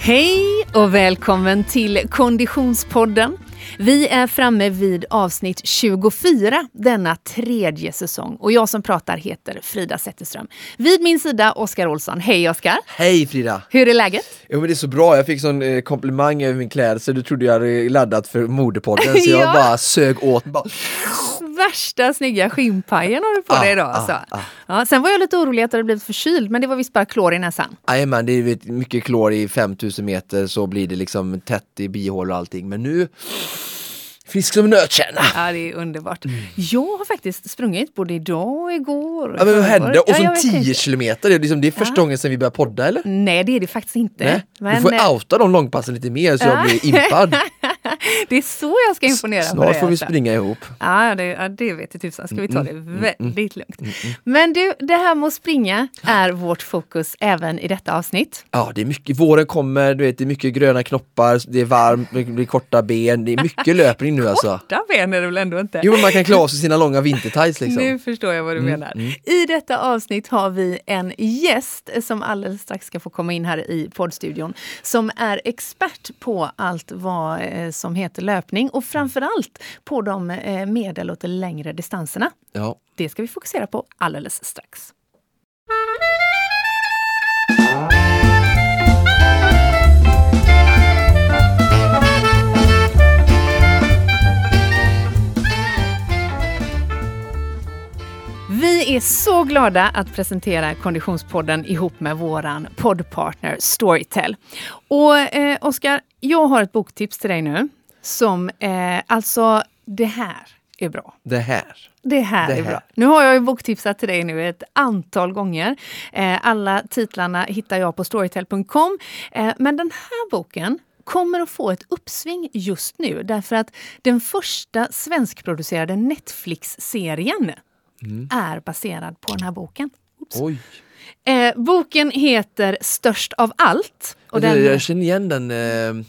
Hej och välkommen till Konditionspodden. Vi är framme vid avsnitt 24 denna tredje säsong och jag som pratar heter Frida Zetterström. Vid min sida Oskar Olsson. Hej Oskar! Hej Frida! Hur är läget? Jo men det är så bra, jag fick sån eh, komplimang över min klädsel du trodde jag hade laddat för modepodden så jag Ja. bara sög åt. Bara, Värsta snygga skinnpajen har du på dig Ah, idag. ah, Alltså. ah. Ja, sen var jag lite orolig att du hade blivit förkyld men det var visst bara klor i näsan. Jajamän, det är mycket klor i 5000 meter så blir det liksom tätt i bihålor och allting men nu frisk som en nötkärna. Ja, det är underbart. Jag har faktiskt sprungit både idag och igår. Mm. Ja, men vad hände? Och Ja, så jag vet 10 inte. kilometer, det är, liksom, det är första gången sedan vi började podda eller? Nej, det är det faktiskt inte. Nej? Men, du får eh, outa de långpassen lite mer så jag blir impad. det är så jag ska imponera på Snart dig. får vi alltså. springa ihop. Ja, det, ja, det vet jag tusan. Ska vi ta det Mm, väldigt lugnt. Men du, det här med att springa är vårt fokus även i detta avsnitt. Ja, det är mycket, våren kommer, du vet, det är mycket gröna knoppar, det är varmt, det blir korta ben, det är mycket löpning nu alltså. Korta ben är det väl ändå inte? Jo, men man kan klä av sig sina långa vintertights liksom. Nu förstår jag vad Mm, du menar. I detta avsnitt har vi en gäst som alldeles strax ska få komma in här i poddstudion som är expert på allt vad eh, som heter löpning och framförallt på de eh, medel och de längre distanserna. Ja. Det ska vi fokusera på alldeles strax. Är så glada att presentera Konditionspodden ihop med våran poddpartner Storytel. Och eh, Oskar, jag har ett boktips till dig nu som eh, alltså det här är bra. Det här. Det här Det är här. bra. Nu har jag ju boktipsat till dig nu ett antal gånger. Eh, alla titlarna hittar jag på storytel.com. Eh, men den här boken kommer att få ett uppsving just nu därför att den första svenskproducerade Netflix-serien är baserad på den här boken. Eh, boken heter Störst av allt. Och jag, den, jag känner igen den, eh,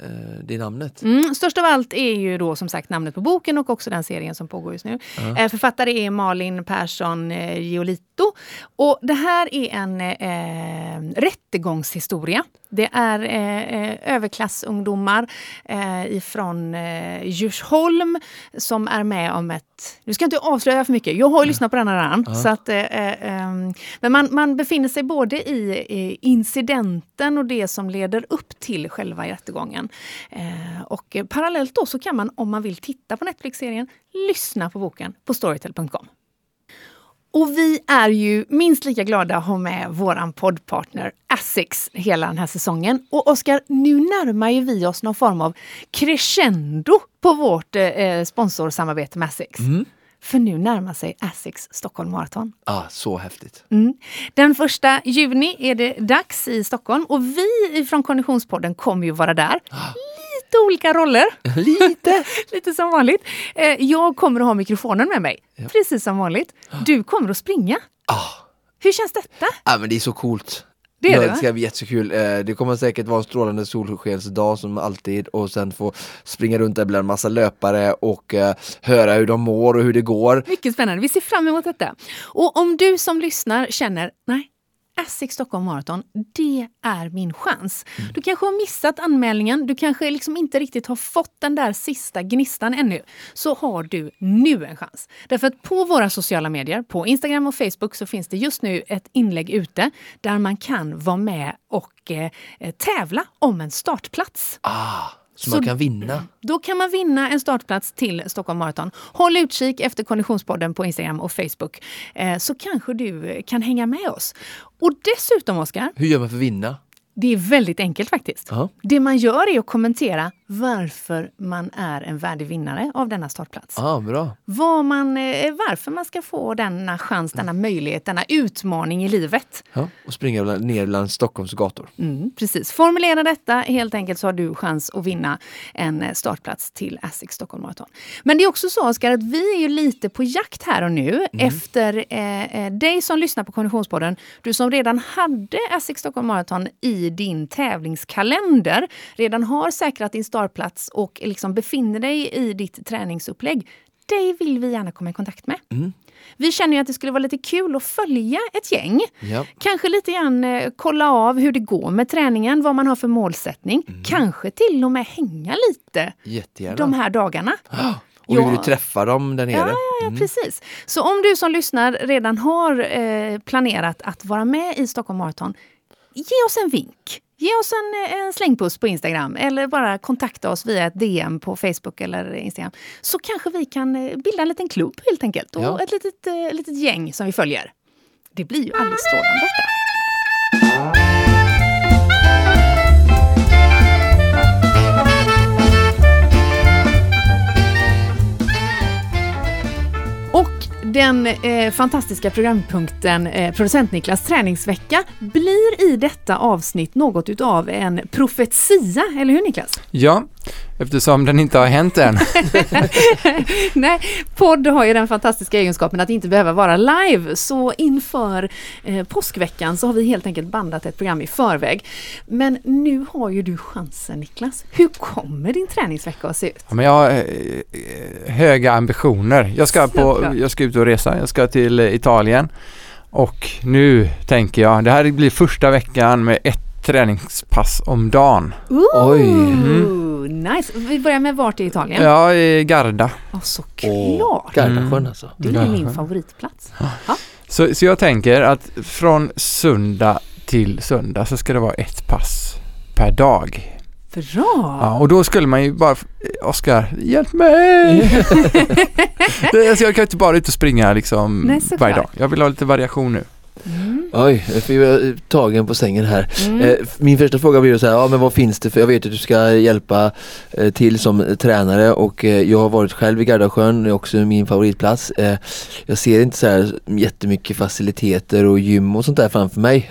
eh, det namnet. Mm, störst av allt är ju då som sagt namnet på boken och också den serien som pågår just nu. Eh, författare är Malin Persson eh, Giolito. Och det här är en eh, rättegångshistoria. Det är eh, överklassungdomar eh, ifrån eh, Djursholm som är med om ett... Nu ska jag inte avslöja för mycket. Jag har ju lyssnat på den här redan. Så att, eh, eh, ehm, men man, man befinner sig både i incidenten och det som leder upp till själva rättegången. Eh, och parallellt då så kan man, om man vill titta på Netflix-serien, lyssna på boken på storytel.com. Och vi är ju minst lika glada att ha med våran poddpartner Asics hela den här säsongen. Och Oskar, nu närmar ju vi oss någon form av crescendo på vårt eh, eh sponsorsamarbete med Asics. Mm. För nu närmar sig Asics Stockholm Marathon. Ah, så häftigt. Mm. Den första juni är det dags i Stockholm och vi från Konditionspodden kommer ju vara där. Lite olika roller. Lite. Lite som vanligt. Eh, Jag kommer att ha mikrofonen med mig, precis som vanligt. Du kommer att springa. Ah. Hur känns detta? Ah, men det är så coolt. Det är det, va? ska bli jättekul. Eh, Det kommer säkert vara en strålande solskensdag som alltid och sen få springa runt där bland en massa löpare och eh, höra hur de mår och hur det går. Mycket spännande. Vi ser fram emot detta. Och om du som lyssnar känner, nej, Asics Stockholm Marathon, det är min chans. Du kanske har missat anmälningen, du kanske liksom inte riktigt har fått den där sista gnistan ännu. Så har du nu en chans. Därför att på våra sociala medier, på Instagram och Facebook, så finns det just nu ett inlägg ute där man kan vara med och eh, eh tävla om en startplats. Ah, så, Så- man kan vinna. Då kan man vinna en startplats till Stockholm Marathon. Håll utkik efter Konditionspodden på Instagram och Facebook eh, så kanske du kan hänga med oss. Och dessutom, Oskar, Hur gör man för att vinna? det är väldigt enkelt faktiskt. Ja. Det man gör är att kommentera varför man är en värdig vinnare av denna startplats. Ah, bra. Vad man, eh, varför man ska få denna chans, denna möjlighet, denna utmaning i livet. Ja, och springa ner bland Stockholms gator. Mm, precis. Formulera detta helt enkelt så har du chans att vinna en eh, startplats till Asics Stockholm Marathon. Men det är också så Oskar att vi är ju lite på jakt här och nu efter eh, eh, dig som lyssnar på Konditionspodden. Du som redan hade Asics Stockholm Marathon i din tävlingskalender, redan har säkrat din startplats och liksom befinner dig i ditt träningsupplägg. dig vill vi gärna komma i kontakt med. Mm. Vi känner ju att det skulle vara lite kul att följa ett gäng. Ja. Kanske lite grann eh, kolla av hur det går med träningen, vad man har för målsättning. Mm. Kanske till och med hänga lite Jättegärna. de här dagarna. och vi Ja. vill ju träffa dem där nere. Ja, ja, ja precis. Så om du som lyssnar redan har eh, planerat att vara med i Stockholm Marathon, ge oss en vink. Ge oss en, en slängpuss på Instagram eller bara kontakta oss via ett DM på Facebook eller Instagram. Så kanske vi kan eh, bilda en liten klubb helt enkelt och Ja. ett litet, eh, litet gäng som vi följer. Det blir ju alldeles strålande detta. Den eh, fantastiska programpunkten eh, Producent Niklas träningsvecka blir i detta avsnitt något utav en profetia, eller hur Niklas? Ja, eftersom den inte har hänt än. Nej, podd har ju den fantastiska egenskapen att inte behöva vara live, så inför eh, påskveckan så har vi helt enkelt bandat ett program i förväg. Men nu har ju du chansen Niklas. Hur kommer din träningsvecka att se ut? Ja, men jag har eh, höga ambitioner. Jag ska, på, jag ska ut och resa. Jag ska till eh, Italien. Och nu tänker jag, det här blir första veckan med ett träningspass om dagen. Ooh, Oj. Nice! Vi börjar med vart i Italien? Ja, i Garda. Ja, såklart! Gardasjön Mm. alltså. Det är min favoritplats. Så, så jag tänker att från söndag till söndag så ska det vara ett pass per dag. Bra! Ja, och då skulle man ju bara, Oskar, hjälp mig! Alltså jag kan ju inte bara ut och springa liksom Nej, varje dag. Jag vill ha lite variation nu. Mm. Oj, jag fick tagen på sängen här. Mm. Eh, min första fråga blir så här, ja men vad finns det för, jag vet att du ska hjälpa eh, till som tränare och eh, jag har varit själv i Gardasjön, det är också min favoritplats. Jag ser inte så här jättemycket faciliteter och gym och sånt där framför mig.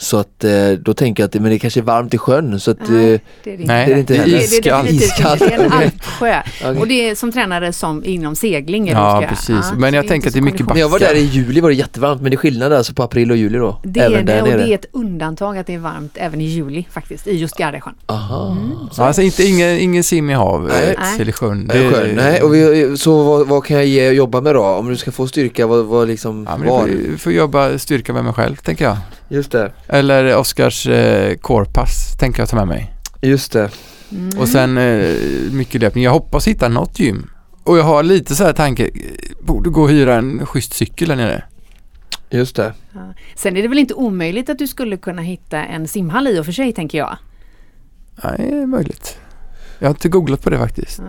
Så att eh, då tänker jag att men det kanske är varmt i sjön så att Nej, eh, det är det Nej, det är det inte det är heller. iskallt. Det är, det en alpsjö. Okej. Och det är som tränare som inom segling. Ja, precis. Ja, Men så jag tänker att det är så mycket kondition. när jag var där i juli var det jättevarmt men det är skillnad alltså på april och juli då? Det är det och nere? det är ett undantag att det är varmt även i juli faktiskt, i just Gardasjön. Aha. Ja, alltså inte, ingen, ingen sim i hav Nej. eh, eller sjön. Det skön. Nej, och vi, så vad, vad kan jag ge och jobba med då? Om du ska få styrka, vad, vad liksom, ja, men var? du får, får jobba styrka med mig själv, tänker jag. Just det, Eller Oskars eh, corepass, tänker jag ta med mig. just det. Mm. Och sen eh, mycket löpning. Jag hoppas hitta något gym. Och jag har lite så här tanke, eh, borde gå och hyra en schysst cykel där nere. Just det. Ja. Sen är det väl inte omöjligt att du skulle kunna hitta en simhall i och för sig, tänker jag. Nej, det är möjligt. Jag har inte googlat på det faktiskt.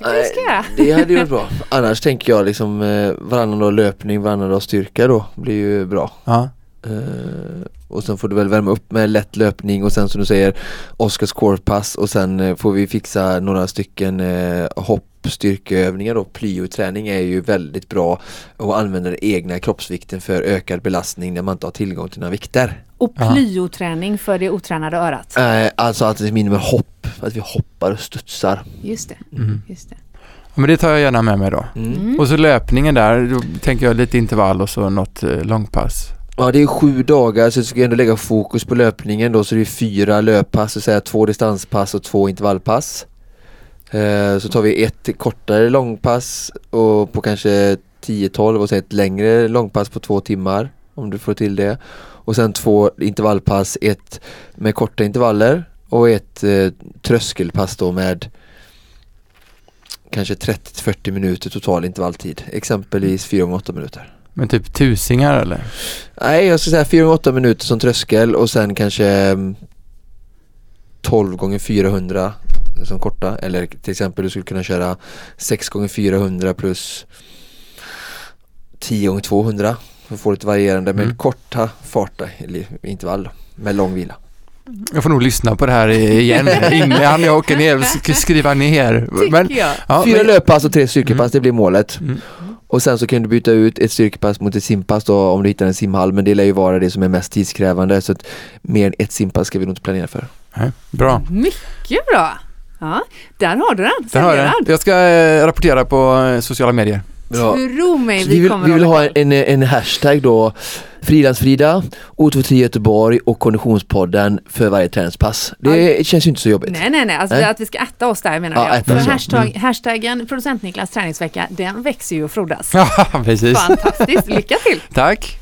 Nej, göra. det hade ju varit bra. Annars tänker jag liksom eh, varannan dag löpning, varannan dag styrka då blir ju bra. Ja. Eh, och sen får du väl värma upp med lätt löpning och sen som du säger Oscars corepass och sen eh, får vi fixa några stycken eh, hopp styrkeövningar då, plyoträning är ju väldigt bra att använda den egna kroppsvikten för ökad belastning när man inte har tillgång till några vikter. Och plyoträning för det otränade örat. Alltså att det är minimum hopp, att vi hoppar och studsar. Just det. Mm. Just det. Ja, Men det tar jag gärna med mig då. Mm. Och så löpningen där, då tänker jag lite intervall och så något långpass. Ja det är sju dagar så jag ska ändå lägga fokus på löpningen då så det är fyra löppass, så säga två distanspass och två intervallpass. Eh, så tar vi ett kortare långpass och på kanske 10-12 och sen ett längre långpass på två timmar om du får till det. Och sen två intervallpass, ett med korta intervaller och ett eh, tröskelpass då med kanske 30-40 minuter total intervalltid. Exempelvis 4 gånger 8 minuter. Men typ tusingar eller? Nej, jag skulle säga 4 gånger 8 minuter som tröskel och sen kanske mm, 12 gånger 400 som korta. Eller till exempel du skulle kunna köra 6 gånger 400 plus 10 gånger 200 för att få lite varierande men Mm. korta farta eller intervall med lång vila. Jag får nog lyssna på det här igen innan jag åker ner och sk- skriva ner. Men, ja, Fyra men, löppass och tre styrkepass, Mm. det blir målet. Mm. Och sen så kan du byta ut ett styrkepass mot ett simpass då om du hittar en simhall men det lär ju vara det som är mest tidskrävande så att mer än ett simpass ska vi nog inte planera för. nej, bra. Mycket bra! Ja, där har du den. Där har jag. Jag ska eh, rapportera på eh, sociala medier. Bra. Tro mig, vi, Vi vill, kommer vi vill ha en, en hashtag då Frilansfrida, O23 Göteborg och Konditionspodden för varje träningspass. Det känns ju inte så jobbigt. Nej, nej, nej, alltså Nej. att vi ska äta oss där menar Ja, jag. För ja. hashtag, hashtaggen producent Niklas träningsvecka, den växer ju och frodas. Ja, precis. Fantastiskt, lycka till! Tack.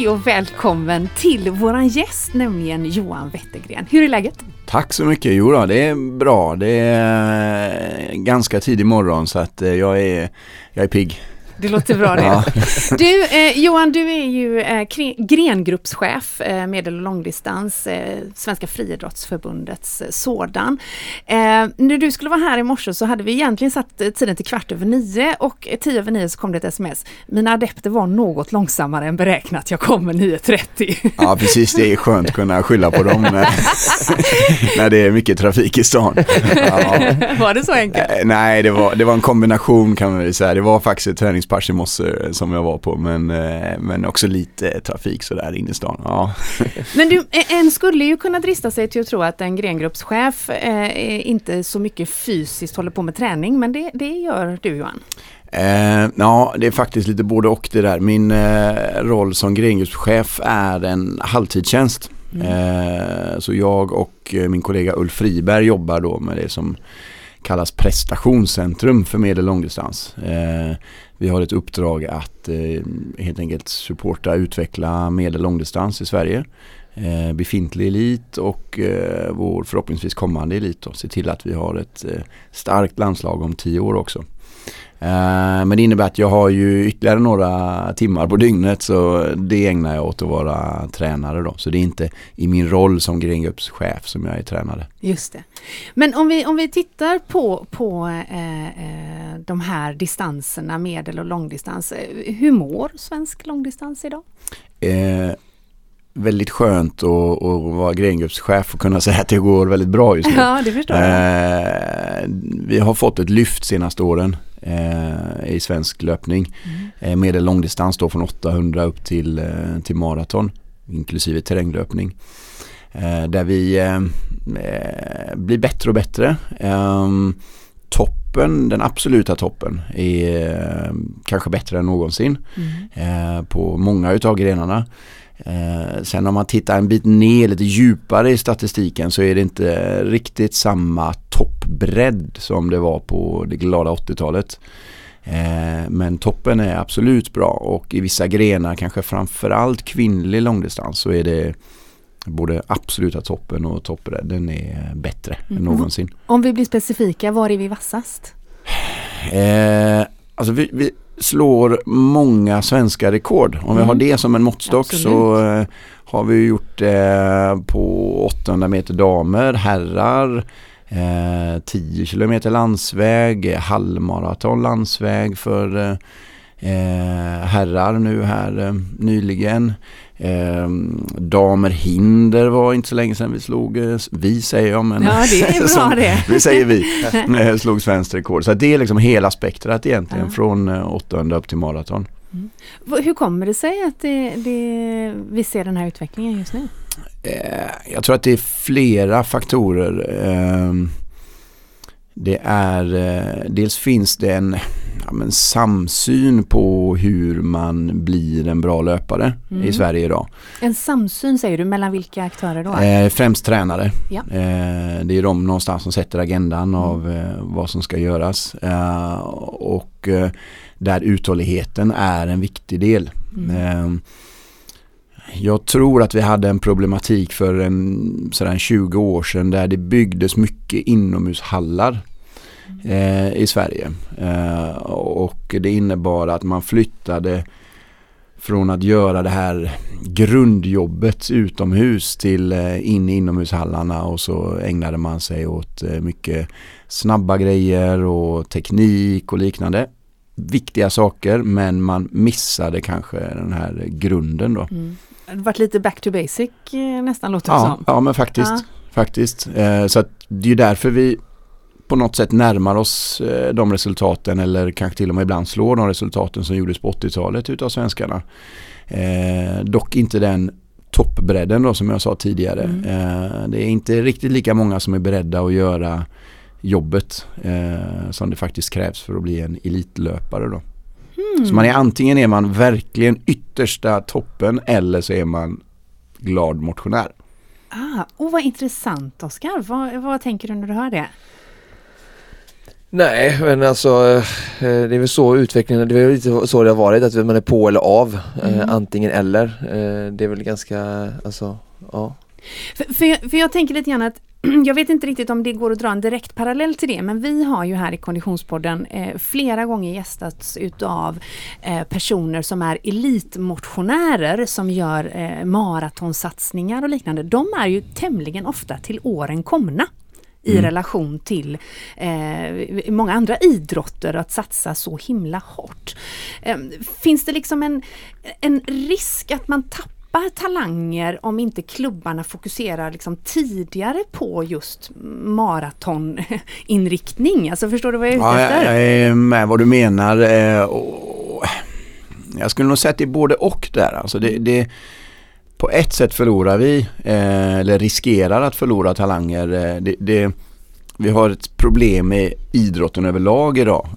Hej och välkommen till våran gäst, nämligen Johan Wettergren. Hur är läget? Tack så mycket. Jo då, det är bra. Det är eh, ganska tidig morgon så att eh, jag är, jag är pigg. Det låter bra det. Ja. Du, eh, Johan, du är ju eh, grengruppschef, eh, medel och långdistans, eh, Svenska friidrottsförbundets eh, sådan. Eh, när du skulle vara här i morse så hade vi egentligen satt tiden till kvart över nio och tio över nio så kom det ett sms. Mina adepter var något långsammare än beräknat, jag kommer 9.30. ja, precis. Det är skönt att kunna skylla på dem när, när det är mycket trafik i stan. Ja. var det så enkelt? Nej, det var, det var en kombination kan man väl säga. Det var faktiskt ett träningspass i morse som jag var på men, eh, men också lite trafik sådär inne i stan. Ja. Men du, eh, en skulle ju kunna drista sig till att tro att en grengruppschef eh, inte så mycket fysiskt håller på med träning, men det, det gör du Johan. Eh, ja, det är faktiskt lite både och det där. Min eh, roll som grengruppschef är en halvtidstjänst. Eh, så jag och eh, min kollega Ulf Friberg jobbar då med det som kallas prestationscentrum för medel och långdistans. Eh, vi har ett uppdrag att eh, helt enkelt supporta utveckla medel och långdistans i Sverige. Eh, befintlig elit och eh, vår förhoppningsvis kommande elit. och Se till att vi har ett eh, starkt landslag om tio år också. Eh, Men det innebär att jag har ju ytterligare några timmar på dygnet så det ägnar jag åt att vara tränare då. Så det är inte i min roll som grengruppschef som jag är tränare. Just det. Men om vi, om vi tittar på, på eh, eh, de här distanserna, medel och långdistans. Hur mår svensk långdistans idag? Eh, väldigt skönt att, att vara grengruppschef och kunna säga att det går väldigt bra just nu. Ja, det förstår jag. Eh, vi har fått ett lyft senaste åren eh, i svensk löpning. Eh, medel långdistans då från 800 upp till, eh, till maraton inklusive terränglöpning. Eh, där vi eh, blir bättre och bättre. Ehm, toppen, den absoluta toppen är kanske bättre än någonsin Mm. på många utav grenarna. Eh, sen om man tittar en bit ner lite djupare i statistiken så är det inte riktigt samma toppbredd som det var på det glada 80-talet. Eh, men toppen är absolut bra och i vissa grenar, kanske framförallt kvinnlig långdistans så är det både absoluta toppen och toppbredden är bättre Mm. än någonsin. Om vi blir specifika, var är vi vassast? Eh, alltså vi, vi slår många svenska rekord. Om vi Mm. har det som en måttstock Absolut. så eh, har vi gjort det på 800 meter damer, herrar, eh, 10 kilometer landsväg, halvmaraton landsväg för eh, eh, herrar nu här eh, nyligen. Eh, damer hinder var inte så länge sedan vi slog, eh, vi säger jag men Ja, det är bra som- det. det säger vi. Eh, slog svenskt rekord. Så det är liksom hela spektrat egentligen Ja. från eh, 800 upp till maraton. V- Hur kommer det sig att det, det, vi ser den här utvecklingen just nu? Eh, jag tror att det är flera faktorer. Eh, det är, eh, dels finns det en ja, men samsyn på hur man blir en bra löpare Mm. i Sverige idag. En samsyn säger du, mellan vilka aktörer då? Eh, främst tränare. Ja. Eh, det är de någonstans som sätter agendan av eh, vad som ska göras. Eh, och eh, där uthålligheten är en viktig del. Mm. Jag tror att vi hade en problematik för en, sådär 20 år sedan där det byggdes mycket inomhushallar eh, i Sverige. Eh, och det innebar att man flyttade från att göra det här grundjobbet utomhus till eh, in i inomhushallarna och så ägnade man sig åt eh, mycket snabba grejer och teknik och liknande. Viktiga saker men man missade kanske den här grunden då. Mm. Det varit lite back to basic eh, nästan låter det Ja, som. ja men faktiskt. Ja. faktiskt. Eh, så det är därför vi på något sätt närmar oss eh, de resultaten eller kanske till och med ibland slår de resultaten som gjordes på 80-talet utav svenskarna. Eh, dock inte den toppbredden då som jag sa tidigare. Mm. Eh, det är inte riktigt lika många som är beredda att göra jobbet eh, som det faktiskt krävs för att bli en elitlöpare då. Mm. Så man är antingen är man verkligen yttersta toppen eller så är man glad motionär. Ah, oh, vad intressant Oskar. Vad, vad tänker du när du hör det? Nej, men alltså eh, det är väl så utvecklingen, det är väl lite så det har varit, att man är på eller av, eh, Mm. antingen eller. Eh, Det är väl ganska, alltså, ja. För, för, jag, för jag tänker lite grann att jag vet inte riktigt om det går att dra en direkt parallell till det, men vi har ju här i Konditionspodden eh, flera gånger gästats utav eh, personer som är elitmotionärer som gör eh, maratonsatsningar och liknande. De är ju tämligen ofta till åren komna i Mm. relation till eh, många andra idrotter att satsa så himla hårt. Eh, finns det liksom en, en risk att man tappar talanger om inte klubbarna fokuserar liksom tidigare på just maratoninriktning? Alltså förstår du vad jag är ute Ja, jag, efter? är med vad du menar. eh, Jag skulle nog säga att det är både och där. Alltså det, det, på ett sätt förlorar vi, eh, eller riskerar att förlora talanger. eh, Det, det, vi har ett problem med idrotten överlag idag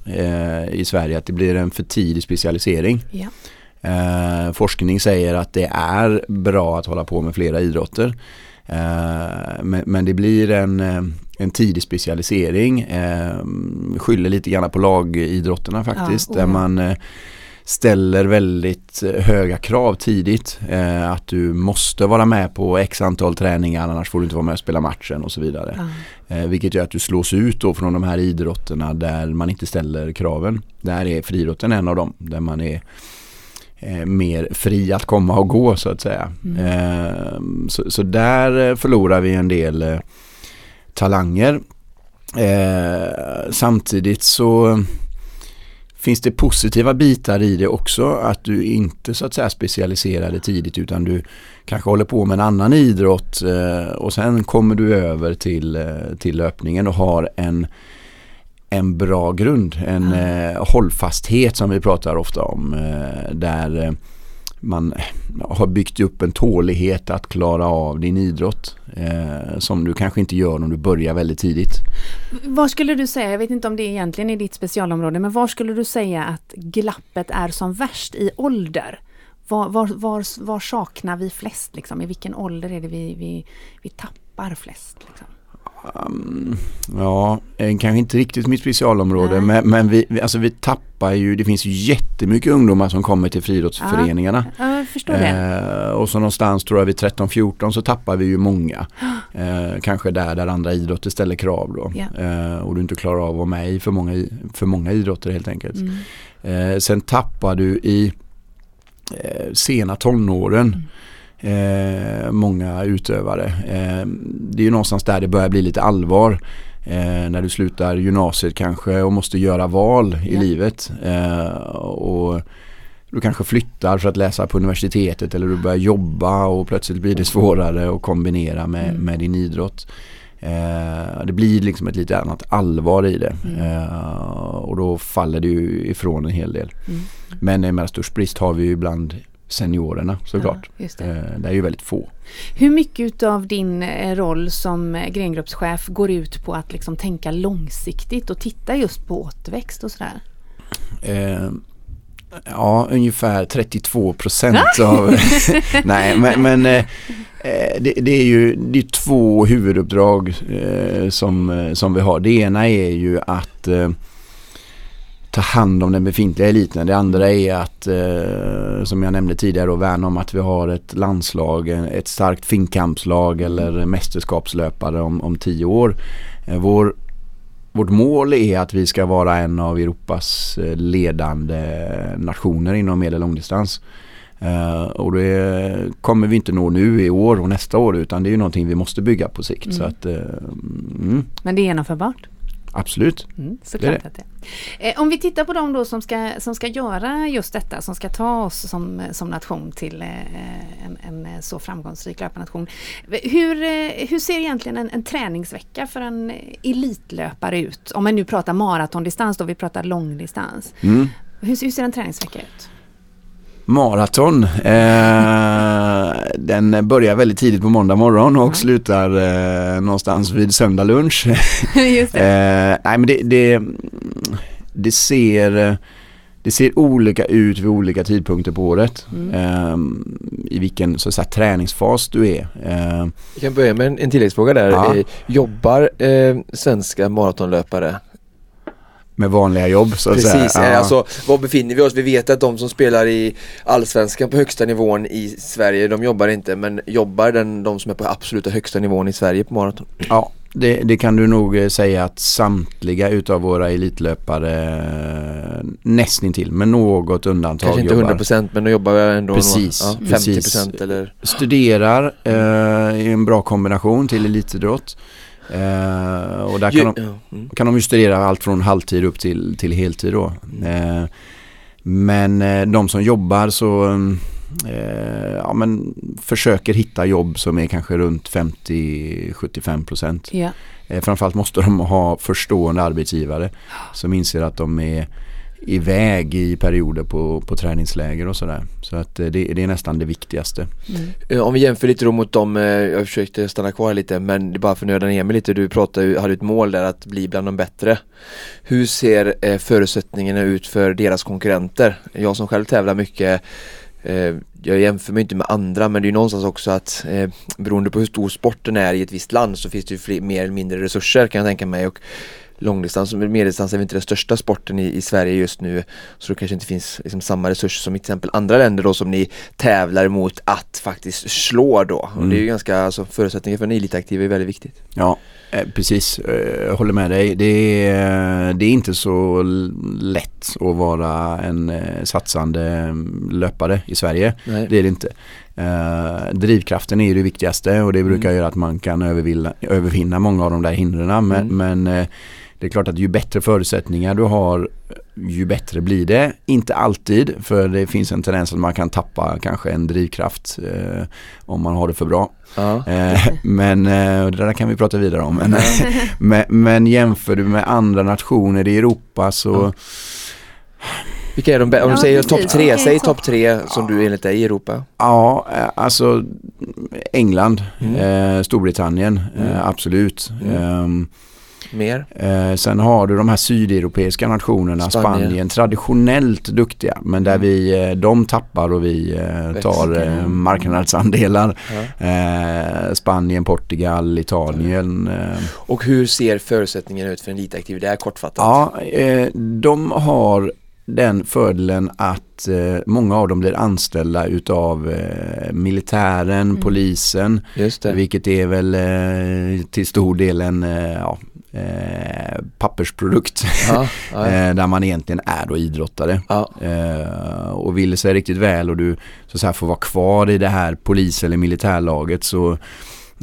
i Sverige, att det blir en för tidig specialisering. Ja. Eh, forskning säger att det är bra att hålla på med flera idrotter. Eh, men, men det blir en, eh, en tidig specialisering. Eh, skyller lite grann på lagidrotterna faktiskt. Ja, där man eh, ställer väldigt eh, höga krav tidigt. Eh, att du måste vara med på x antal träningar annars får du inte vara med och spela matchen och så vidare. Ja. Eh, vilket gör att du slås ut då från de här idrotterna där man inte ställer kraven. Där är friidrotten en av dem. Där man är eh, mer fri att komma och gå så att säga. Mm. Eh, så, så där eh, förlorar vi en del eh, talanger. Samtidigt så finns det positiva bitar i det också. Att du inte så att säga specialiserar dig tidigt utan du kanske håller på med en annan idrott och sen kommer du över till, till löpningen och har en en bra grund, en eh, hållfasthet som vi pratar ofta om eh, där eh, man har byggt upp en tålighet att klara av din idrott eh, som du kanske inte gör om du börjar väldigt tidigt. Vad skulle du säga, jag vet inte om det egentligen är ditt specialområde, men var skulle du säga att glappet är som värst i ålder? Var, var, var, var saknar vi flest? Liksom? I vilken ålder är det vi, vi, vi tappar flest? Liksom? Um, ja, eh, kanske inte riktigt mitt specialområde Nej. men, men vi, alltså vi tappar ju, det finns ju jättemycket ungdomar som kommer till friidrottsföreningarna. Ja, jag förstår det. Eh, och så någonstans tror jag vid 13-14 så tappar vi ju många. Eh, kanske där, där andra idrotter ställer krav då. Ja. Eh, och du inte klarar av att vara med i för många, för många idrotter helt enkelt. Mm. Eh, sen tappar du i eh, sena tonåren eh, många utövare. Eh, det är ju någonstans där det börjar bli lite allvar. Eh, när du slutar gymnasiet kanske och måste göra val i Ja. livet. Eh, och du kanske flyttar för att läsa på universitetet eller du börjar jobba och plötsligt blir det svårare att kombinera med, Mm. med din idrott. Eh, det blir liksom ett lite annat allvar i det Mm. eh, och då faller det ju ifrån en hel del. Mm. Men med störst brist har vi ju bland seniorerna såklart. Ja, det. Eh, det är ju väldigt få. Hur mycket av din eh, roll som eh, grengruppschef går ut på att liksom tänka långsiktigt och titta just på återväxt och sådär? Eh, ja, ungefär 32 procent av... Nej, men, men eh, det, det är ju det är två huvuduppdrag eh, som, som vi har. Det ena är ju att ta hand om den befintliga eliten. Det andra är att, eh, som jag nämnde tidigare, då, värna om att vi har ett landslag, ett starkt finkampslag eller mästerskapslöpare om, om tio år. Eh, vår, vårt mål är att vi ska vara en av Europas eh, ledande nationer inom medel och långdistans. Eh, och det kommer vi inte nå nu i år och nästa år utan det är ju någonting vi måste bygga på sikt. Mm. Så att, eh, mm, Men det är genomförbart? Absolut. Mm, såklart att det. Eh, om vi tittar på de då som ska, som ska göra just detta, som ska ta oss som, som nation till eh, en, en så framgångsrik löparnation. Hur, eh, hur ser egentligen en, en träningsvecka för en elitlöpare ut? Om man nu pratar maratondistans då, vi pratar långdistans. Mm. Hur, hur ser en träningsvecka ut? Maraton. Eh, den börjar väldigt tidigt på måndag morgon och slutar eh, någonstans vid söndag lunch. Just det. Eh, nej men det, det, det ser det ser olika ut vid olika tidpunkter på året. Mm. Eh, I vilken så att säga, träningsfas du är. Eh, Vi kan börja med en, en tilläggsfråga där. Ja. Eh, Jobbar eh, svenska maratonlöpare? Med vanliga jobb så att Precis, säga. eh, alltså var befinner vi oss? Vi vet att de som spelar i Allsvenskan på högsta nivån i Sverige, de jobbar inte men jobbar den, de som är på absoluta högsta nivån i Sverige på maraton? Ja, det, det kan du nog eh, säga att samtliga utav våra elitlöpare eh, nästintill med något undantag Kanske inte jobbar. 100% men de jobbar ändå Precis, några, ja, precis. 50% eller Studerar eh, i en bra kombination till elitidrott. Eh, och där kan, Ju- de, ja, mm. kan de ju studera allt från halvtid upp till, till heltid då. Eh, men eh, de som jobbar så eh, ja, men försöker hitta jobb som är kanske runt 50-75 procent. Ja. Eh, framförallt måste de ha förstående arbetsgivare som inser att de är iväg i perioder på, på träningsläger och sådär. Så att eh, det, det är nästan det viktigaste. Mm. Eh, om vi jämför lite då mot dem, eh, jag försökte stanna kvar lite men det är bara för att nöda ner mig lite, du pratade, ju- hade ett mål där att bli bland de bättre. Hur ser förutsättningarna ut för deras konkurrenter? Jag som själv tävlar mycket jag jämför mig inte med andra men det är ju någonstans också att eh, beroende på hur stor sporten är i ett visst land så finns det ju fler, mer eller mindre resurser kan jag tänka mig och långdistans och medeldistans är väl inte den största sporten i, i Sverige just nu så det kanske inte finns liksom samma resurser som i till exempel andra länder då som ni tävlar mot att faktiskt slå då och Mm. det är ju ganska, alltså förutsättningar för en elitaktiv är väldigt viktigt. Ja, eh, precis. Eh, Jag håller med dig. Det är, det är inte så lätt att vara en eh, satsande mm, löpare i Sverige. Nej. Det är det inte. Eh, drivkraften är ju det viktigaste och det brukar Mm. göra att man kan övervinna, övervinna många av de där hindren. Men, Mm. men eh, det är klart att ju bättre förutsättningar du har ju bättre blir det. Inte alltid för det finns en tendens att man kan tappa kanske en drivkraft eh, om man har det för bra. Ja. Eh, men eh, det där kan vi prata vidare om. Men, men, men jämför du med andra nationer i Europa så Ja. Vilka är de bä- Om du säger topp tre, säg topp tre som du enligt dig i Europa. Ja, eh, alltså England, Mm. eh, Storbritannien, Mm. eh, absolut. Mm. Mer? eh, sen har du de här sydeuropeiska nationerna, Spanien. Spanien, traditionellt duktiga men där Mm. vi, eh, de tappar och vi eh, tar eh, marknadsandelar. Ja. Eh, Spanien, Portugal, Italien. Och hur ser förutsättningarna ut för en elitaktiv? Det är kortfattat. Ja, de har den fördelen att eh, många av dem blir anställda utav eh, militären, Mm. polisen, vilket är väl eh, till stor del en eh, ja, eh, pappersprodukt Ja, ja, eh, där man egentligen är då idrottare. och vill sig riktigt väl och du så att säga, får vara kvar i det här polis eller militärlaget så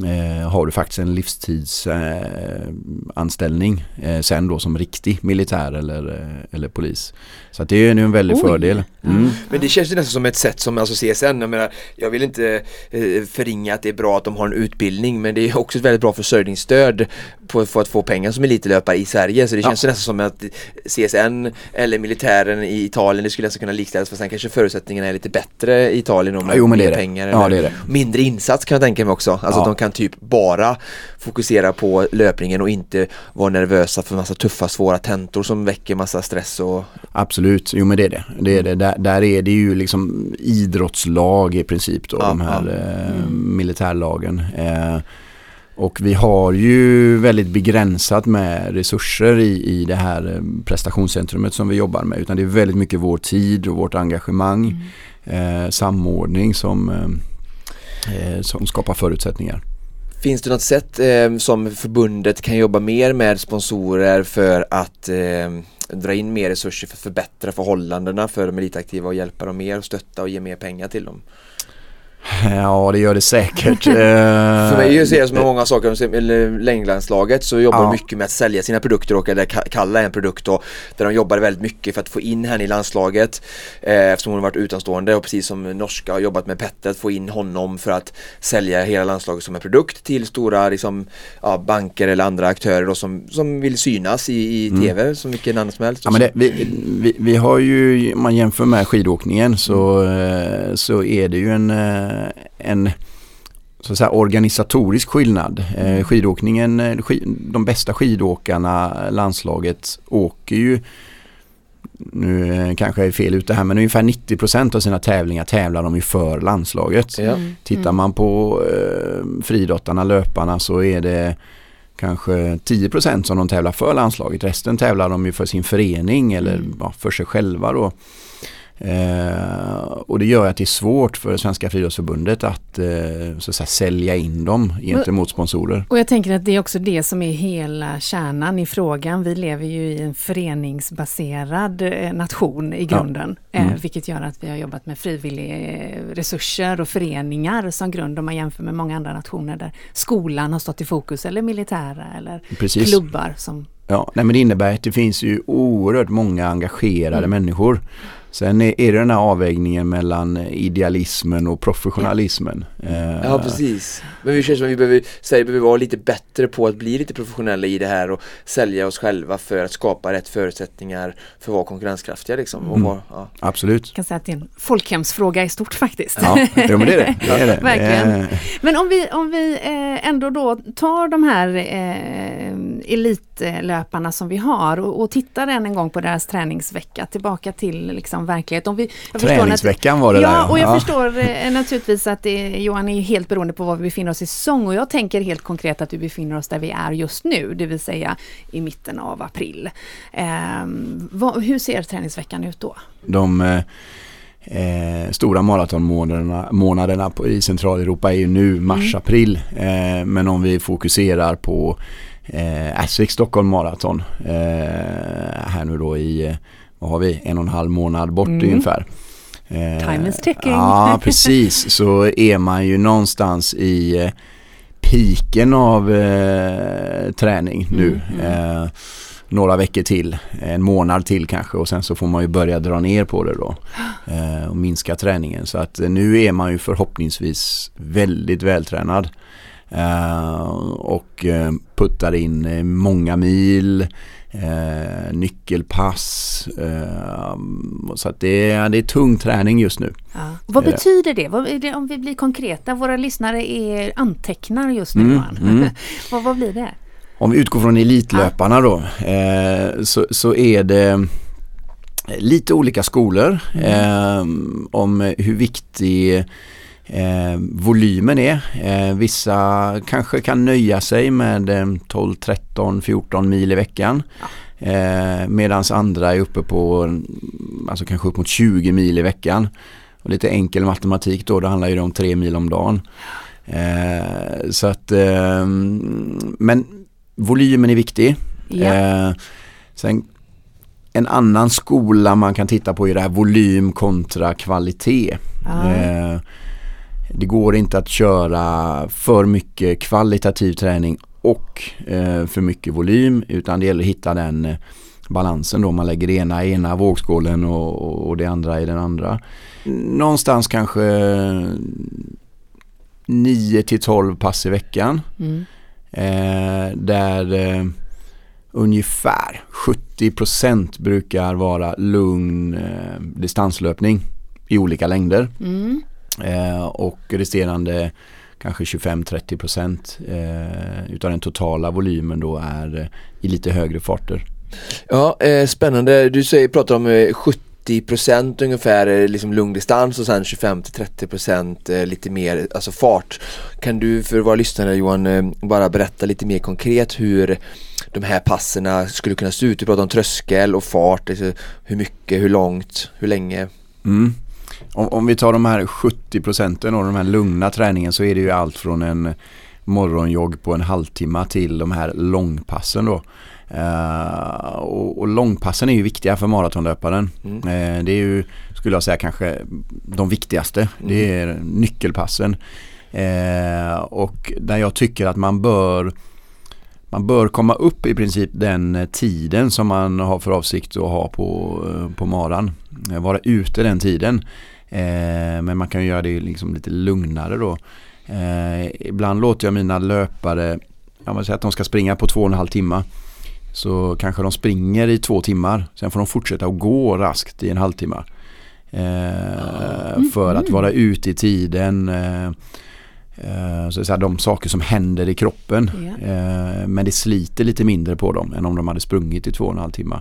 eh, har du faktiskt en livstidsanställning eh, eh, sen då som riktig militär eller, eh, eller polis. Så att det är ju en väldig Oj. fördel. Mm. Men det känns ju nästan som ett sätt som alltså CSN, jag menar jag vill inte eh, förringa att det är bra att de har en utbildning men det är också ett väldigt bra försörjningsstöd på, för att få pengar som elitlöpare i Sverige så det känns ju nästan som att CSN eller militären i Italien det skulle nästan kunna likställas för sen kanske förutsättningarna är lite bättre i Italien om Ja, jo, men det mer är det. pengar Ja, det är det. mindre insats kan jag tänka mig också. Alltså Ja. att de kan typ bara fokusera på löpningen och inte vara nervösa för massa tuffa svåra tentor som väcker massa stress och Absolut, jo men det är det. det, är det. Där, där är det ju liksom idrottslag i princip då, Ja, de här ja. eh, militärlagen. Eh, och vi har ju väldigt begränsat med resurser i, i det här eh, prestationscentrumet som vi jobbar med. Utan det är väldigt mycket vår tid och vårt engagemang, eh, samordning som, eh, eh, som skapar förutsättningar. Finns det något sätt eh, som förbundet kan jobba mer med sponsorer för att eh, dra in mer resurser för att förbättra förhållandena för de elitaktiva och hjälpa dem mer och stötta och ge mer pengar till dem? Ja, det gör det säkert. För mig ser jag som många saker, längdlandslaget så jobbar Ja. de mycket med att sälja sina produkter och eller ka- kalla en produkt och där de jobbar väldigt mycket för att få in henne i landslaget eh, eftersom hon har varit utanstående och precis som norska har jobbat med Petter att få in honom för att sälja hela landslaget som en produkt till stora liksom, ja, banker eller andra aktörer då, som, som vill synas i, i TV som vilken annan som helst. Ja, men det, vi, vi, vi har ju, om man jämför med skidåkningen så, eh, så är det ju en, eh, en så att säga, organisatorisk skillnad. Eh, Skidåkningen, eh, de bästa skidåkarna, landslaget, åker ju nu eh, kanske jag är fel ute här men ungefär 90% av sina tävlingar tävlar de ju för landslaget. Ja. Mm. Tittar man på eh, friidrottarna, löparna så är det kanske 10% som de tävlar för landslaget. Resten tävlar de ju för sin förening eller Mm. ja, för sig själva då. Eh, och det gör att det är svårt för Svenska friidrottsförbundet att, eh, så att säga, sälja in dem gentemot sponsorer. Och jag tänker att det är också det som är hela kärnan i frågan. Vi lever ju i en föreningsbaserad eh, nation i Ja. grunden. Eh, Mm. vilket gör att vi har jobbat med frivilliga eh, resurser och föreningar som grund om man jämför med många andra nationer där skolan har stått i fokus eller militära eller Precis. klubbar som Ja, nej, men det innebär att det finns ju oerhört många engagerade Mm. människor. Sen är är det den här avvägningen mellan idealismen och professionalismen. Eh, Ja precis. Men vi känns som att vi behöver, Sverige behöver vara lite bättre på att bli lite professionella i det här och sälja oss själva för att skapa rätt förutsättningar för att vara konkurrenskraftiga liksom. Och Mm. vara, ja. Absolut. Jag kan säga att det är en folkhemsfråga i stort faktiskt. Ja, men det är det. det, är det. Verkligen. Eh, Men om vi, om vi eh, ändå då tar de här eh, elitlöparna som vi har och, och tittar än en gång på deras träningsvecka tillbaka till liksom verklighet. Om vi, jag förstår att- Träningsveckan var det ja, där. och jag förstår eh, naturligtvis att det, Johan är helt beroende på var vi befinner oss i säsong och jag tänker helt konkret att vi befinner oss där vi är just nu, det vill säga i mitten av april. Ehm, vad, hur ser träningsveckan ut då? De eh, eh, stora maratonmånaderna månaderna på, i Centraleuropa är ju nu mars-april. Eh, men om vi fokuserar på eh, Asvik Stockholm Marathon eh, här nu då i, eh, vad har vi, en och en halv månad bort Mm. ungefär. Eh, Time is ticking. Ja, precis. Så är man ju någonstans i eh, piken av eh, träning nu. Mm, mm. Eh, några veckor till, en månad till kanske och sen så får man ju börja dra ner på det då eh, och minska träningen. Så att nu är man ju förhoppningsvis väldigt vältränad och puttar in många mil, eh, nyckelpass. Eh, så att det, är, det är tung träning just nu. Ja. Vad det. betyder det? Vad det? Om vi blir konkreta, våra lyssnare är antecknar just nu Mm, mm. vad, vad blir det? Om vi utgår från elitlöparna då eh, så, så är det lite olika skolor eh, om hur viktig eh, volymen är. Eh, vissa kanske kan nöja sig med eh, 12, 13, 14 mil i veckan. Eh, Medan andra är uppe på alltså kanske upp mot 20 mil i veckan. Och lite enkel matematik då, det handlar ju om 3 mil om dagen. Eh, så att, eh, men volymen är viktig. Ja. Eh, sen en annan skola man kan titta på är det här volym kontra kvalitet. Ja. Det går inte att köra för mycket kvalitativ träning och eh, för mycket volym utan det gäller att hitta den eh, balansen då. Man lägger det ena i ena vågskålen och, och, och det andra i den andra. Någonstans kanske 9 till 12 pass i veckan. Mm. Eh, där eh, ungefär 70% brukar vara lugn eh, distanslöpning i olika längder. Mm. Eh, och resterande kanske 25-30% eh, utav den totala volymen då är eh, i lite högre farter. Ja, eh, spännande. Du säger, pratar om eh, 70% ungefär eh, liksom lungdistans och sen 25-30% eh, lite mer alltså fart. Kan du för våra lyssnare Johan bara berätta lite mer konkret hur de här passerna skulle kunna se ut? Du pratar om tröskel och fart, alltså, hur mycket, hur långt, hur länge? Mm. Om, om vi tar de här 70 procenten och de här lugna träningen så är det ju allt från en morgonjogg på en halvtimme till de här långpassen då. Uh, och, och långpassen är ju viktiga för maratonlöparen. Mm. Uh, det är ju, skulle jag säga, kanske de viktigaste. Mm. Det är nyckelpassen. Uh, och där jag tycker att man bör man bör komma upp i princip den tiden som man har för avsikt att ha på, på maran. Vara ute den tiden. men man kan göra det liksom lite lugnare då. ibland låter jag mina löpare, jag vill säga att de ska springa på två och en halv timme. Så kanske de springer i två timmar. Sen får de fortsätta att gå raskt i en halvtimme. Eh, för att vara ute i tiden. Eh, eh, så så här, de saker som händer i kroppen. Eh, men det sliter lite mindre på dem än om de hade sprungit i två och en halv timme.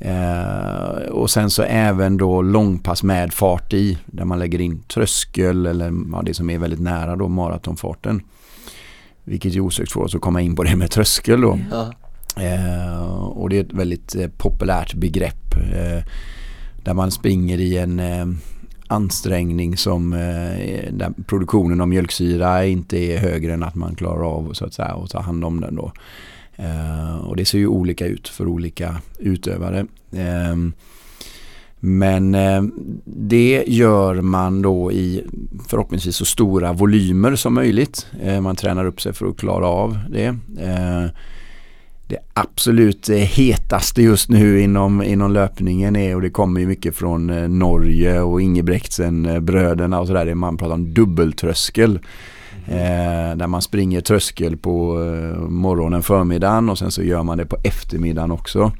Eh, och sen så även då långpass med fart i. Där man lägger in tröskel eller ja, det som är väldigt nära då maratonfarten. Vilket ju osökt får oss att komma in på det med tröskel då. Ja. Eh, och det är ett väldigt eh, populärt begrepp. Eh, där man springer i en eh, ansträngning som eh, där produktionen av mjölksyra inte är högre än att man klarar av så att säga, att ta hand om den då. Eh, och det ser ju olika ut för olika utövare. Ehm, men eh, det gör man då i förhoppningsvis så stora volymer som möjligt. Eh, man tränar upp sig för att klara av det eh, det absolut hetaste just nu inom, inom löpningen är och det kommer ju mycket från Norge och Ingebrektsen-bröderna och sådär. Man pratar om dubbeltröskel. Eh, där man springer tröskel på eh, morgonen, förmiddagen och sen så gör man det på eftermiddagen också.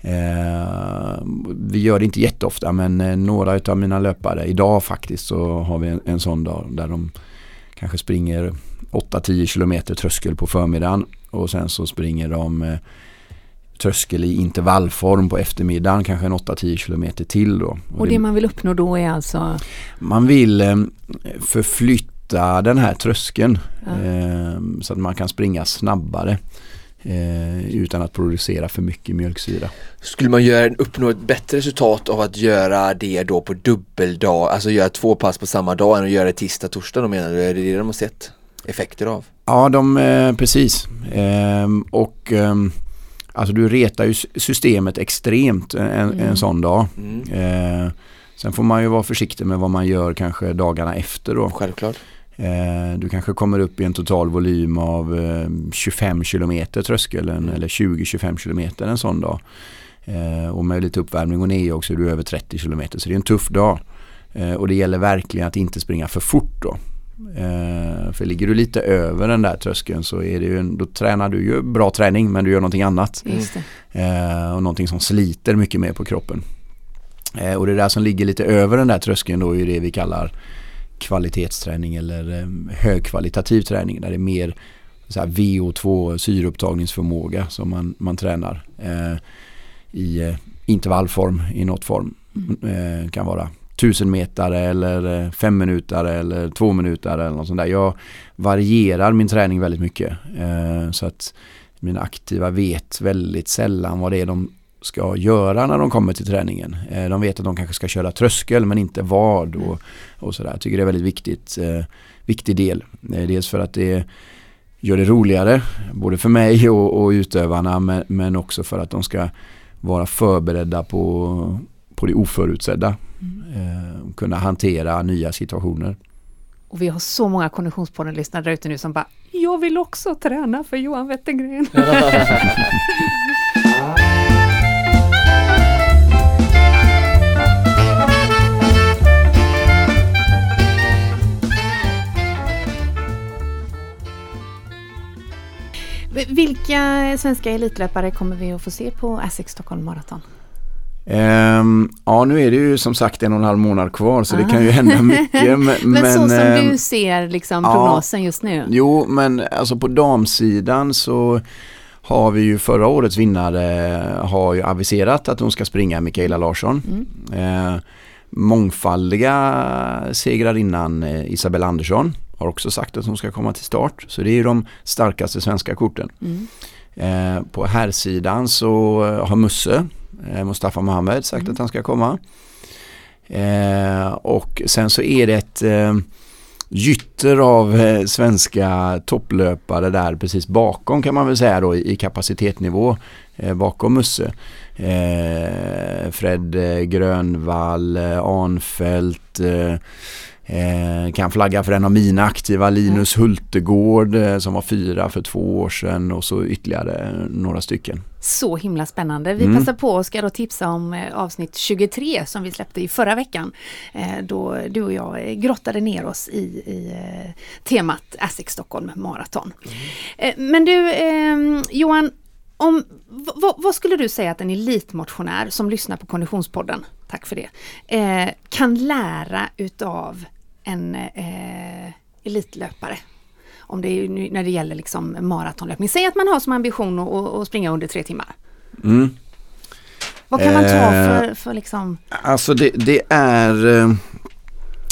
Eh, vi gör det inte jätteofta men eh, några av mina löpare, idag faktiskt så har vi en, en sån dag där de kanske springer 8-10 kilometer tröskel på förmiddagen och sen så springer de eh, tröskel i intervallform på eftermiddagen, kanske en 8-10 kilometer till då. Och, och det, det, man vill uppnå då är alltså? Man vill eh, förflytta den här tröskeln ja. eh, så att man kan springa snabbare. Eh, utan att producera för mycket mjölksyra. Skulle man göra, uppnå ett bättre resultat av att göra det då på dubbeldag, alltså göra två pass på samma dag än att göra det tisdag, torsdag då menar du? Är det det de har sett effekter av? Ja, de, eh, precis. Ehm, och ehm, alltså du retar ju systemet extremt en, mm. en sån dag. Mm. Ehm, sen får man ju vara försiktig med vad man gör kanske dagarna efter då. Självklart. Du kanske kommer upp i en total volym av 25 kilometer tröskeln mm. eller 20-25 kilometer en sån dag. Och med lite uppvärmning och ner också är du över 30 kilometer så det är en tuff dag. Och det gäller verkligen att inte springa för fort då. Eh, för ligger du lite över den där tröskeln så är det ju, då tränar du ju bra träning men du gör någonting annat. Eh, och någonting som sliter mycket mer på kroppen. Eh, och det där som ligger lite över den där tröskeln då är det vi kallar kvalitetsträning eller eh, högkvalitativ träning där det är mer så VO2 syreupptagningsförmåga som man, man tränar eh, i eh, intervallform i något form. Mm. Eh, kan vara tusen meter eller eh, fem minuter eller två minuter eller något sånt där. Jag varierar min träning väldigt mycket. Eh, så att mina aktiva vet väldigt sällan vad det är de ska göra när de kommer till träningen. Eh, de vet att de kanske ska köra tröskel men inte vad och, och sådär. Jag tycker det är väldigt viktigt, viktig del. Dels för att det gör det roligare både för mig och, och utövarna men, men också för att de ska vara förberedda på, på det oförutsedda. Mm. kunna hantera nya situationer. Och vi har så många Konditionspodden-lyssnare där ute nu som bara Jag vill också träna för Johan Wettergren. Vilka svenska elitlöpare kommer vi att få se på Asics Stockholm Marathon? Um, ja nu är det ju som sagt en och en halv månad kvar så Aha. det kan ju hända mycket. men, men så som um, du ser liksom prognosen ja, just nu? Jo men alltså på damsidan så har vi ju förra årets vinnare har ju aviserat att hon ska springa Mikaela Larsson. Mm. Uh, mångfaldiga segrarinnan uh, Isabella Andersson har också sagt att hon ska komma till start. Så det är de starkaste svenska korten. Mm. Uh, på här sidan så har Musse Eh, Mustafa Mohamed sagt mm. att han ska komma. Eh, och sen så är det ett, eh, gytter av eh, svenska topplöpare där precis bakom kan man väl säga då i, i kapacitetsnivå eh, bakom Musse. Eh, Fred eh, Grönvall, eh, Arnfelt, eh, Eh, kan flagga för en av mina aktiva, Linus mm. Hultegård eh, som var fyra för två år sedan och så ytterligare några stycken. Så himla spännande. Vi mm. passar på och ska då tipsa om eh, avsnitt 23 som vi släppte i förra veckan. Eh, då du och jag grottade ner oss i, i eh, temat ASIC Stockholm Marathon. Mm. men du ehm, Johan, om, vad skulle du säga att en elitmotionär som lyssnar på Konditionspodden, tack för det, kan lära utav en eh, elitlöpare. Om det är när det gäller liksom maratonlöpning. Säg att man har som ambition att, att springa under tre timmar. Mm. Vad kan man ta eh, för, för liksom? Alltså det, det är eh,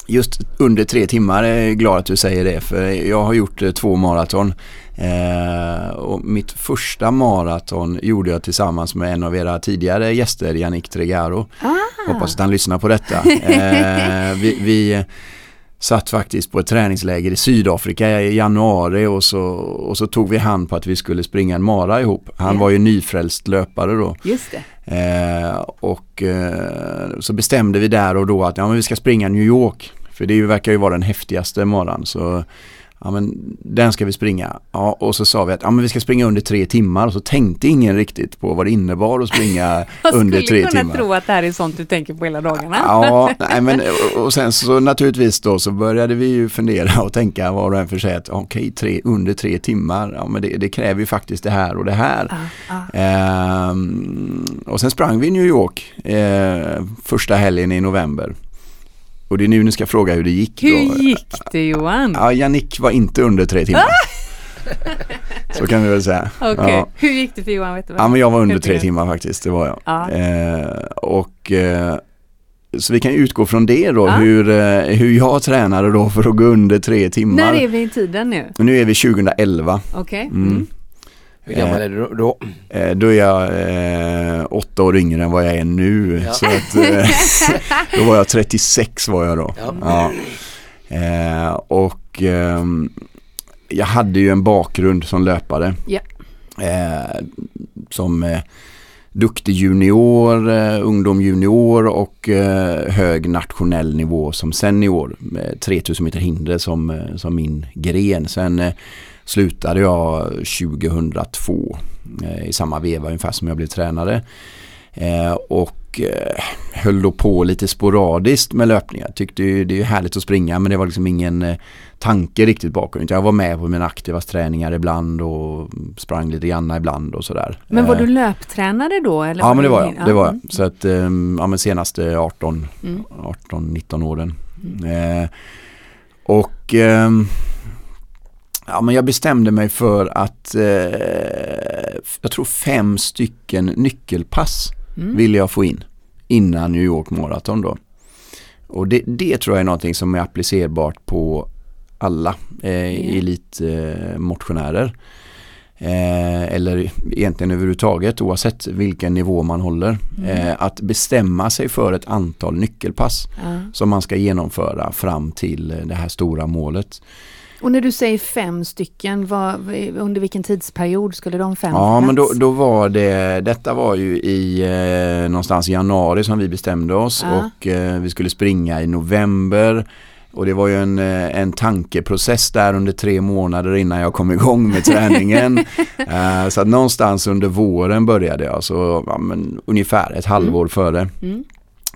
just under tre timmar jag är glad att du säger det för jag har gjort eh, två maraton. Och mitt första maraton gjorde jag tillsammans med en av era tidigare gäster, Yannick Tregaro. Ah. Hoppas att han lyssnar på detta. Vi, vi satt faktiskt på ett träningsläger i Sydafrika i januari och så, och så tog vi hand på att vi skulle springa en mara ihop. Han yeah. var ju nyfrälst löpare då. Just det. Eh, och eh, så bestämde vi där och då att ja, men vi ska springa New York. För det verkar ju vara den häftigaste maran. Så ja men den ska vi springa. Ja, och så sa vi att ja, men vi ska springa under tre timmar och så tänkte ingen riktigt på vad det innebar att springa under tre timmar. Jag skulle kunna tro att det här är sånt du tänker på hela dagarna. Ja, nej, men och sen så naturligtvis då så började vi ju fundera och tänka var och en för sig att okej, okay, under tre timmar, ja men det, det, kräver ju faktiskt det här och det här. Ah, ah. Ehm, och sen sprang vi i New York eh, första helgen i november. Och det är nu ni ska fråga hur det gick. Hur då. gick det Johan? Ja, Jannik var inte under tre timmar. Så kan vi väl säga. Okay. Ja. Hur gick det för Johan? Vet du ja, men jag var under tre timmar faktiskt, det var jag. Ja. Eh, och eh, så vi kan utgå från det då, ja. hur, eh, hur jag tränade då för att gå under tre timmar. När är vi i tiden nu? Nu är vi 2011. Okej. Okay. Mm. Mm. Hur gammal är du då? Eh, då är jag eh, åtta år yngre än vad jag är nu. Ja. Så att, eh, då var jag 36 var jag då. Ja. ja. Eh, och ehm, jag hade ju en bakgrund som löpare. Ja. Eh, som eh, duktig junior, ungdom junior och hög nationell nivå som senior. 3000 meter hinder som, som min gren. Sen slutade jag 2002 eh, i samma veva ungefär som jag blev tränare. Eh, och eh, höll då på lite sporadiskt med löpningar. Tyckte ju, det är härligt att springa men det var liksom ingen tanke riktigt bakom. Jag var med på mina aktiva träningar ibland och sprang lite grann ibland och sådär. Men var du löptränare då? Eller ja men det var jag. Det var jag. Så att, ja men senaste 18, mm. 18-19 åren. Mm. och Ja, men jag bestämde mig för att eh, jag tror fem stycken nyckelpass mm. ville jag få in innan New York Marathon då. Och det, det tror jag är någonting som är applicerbart på alla eh, yeah. elitmotionärer. Eh, eller egentligen överhuvudtaget oavsett vilken nivå man håller. Mm. Eh, att bestämma sig för ett antal nyckelpass mm. som man ska genomföra fram till det här stora målet. Och när du säger fem stycken, vad, under vilken tidsperiod skulle de fem Ja men då, då var det, detta var ju i eh, någonstans i januari som vi bestämde oss ja. och eh, vi skulle springa i november. Och det var ju en, eh, en tankeprocess där under tre månader innan jag kom igång med träningen. uh, så att någonstans under våren började jag, så ja, men, ungefär ett halvår mm. före. Mm.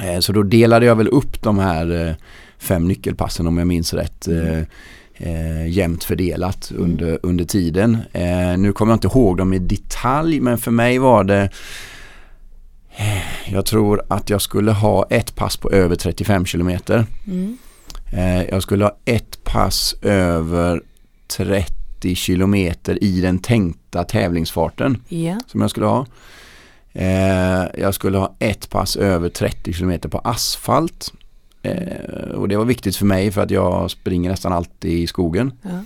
Uh, så då delade jag väl upp de här uh, fem nyckelpassen om jag minns rätt. Mm eh, jämnt fördelat mm. under, under tiden. Eh, nu kommer jag inte ihåg dem i detalj men för mig var det eh, jag tror att jag skulle ha ett pass på över 35 kilometer. Mm. Eh, jag skulle ha ett pass över 30 kilometer i den tänkta tävlingsfarten yeah. som jag skulle ha. Eh, jag skulle ha ett pass över 30 kilometer på asfalt Eh, och det var viktigt för mig för att jag springer nästan alltid i skogen. Ja.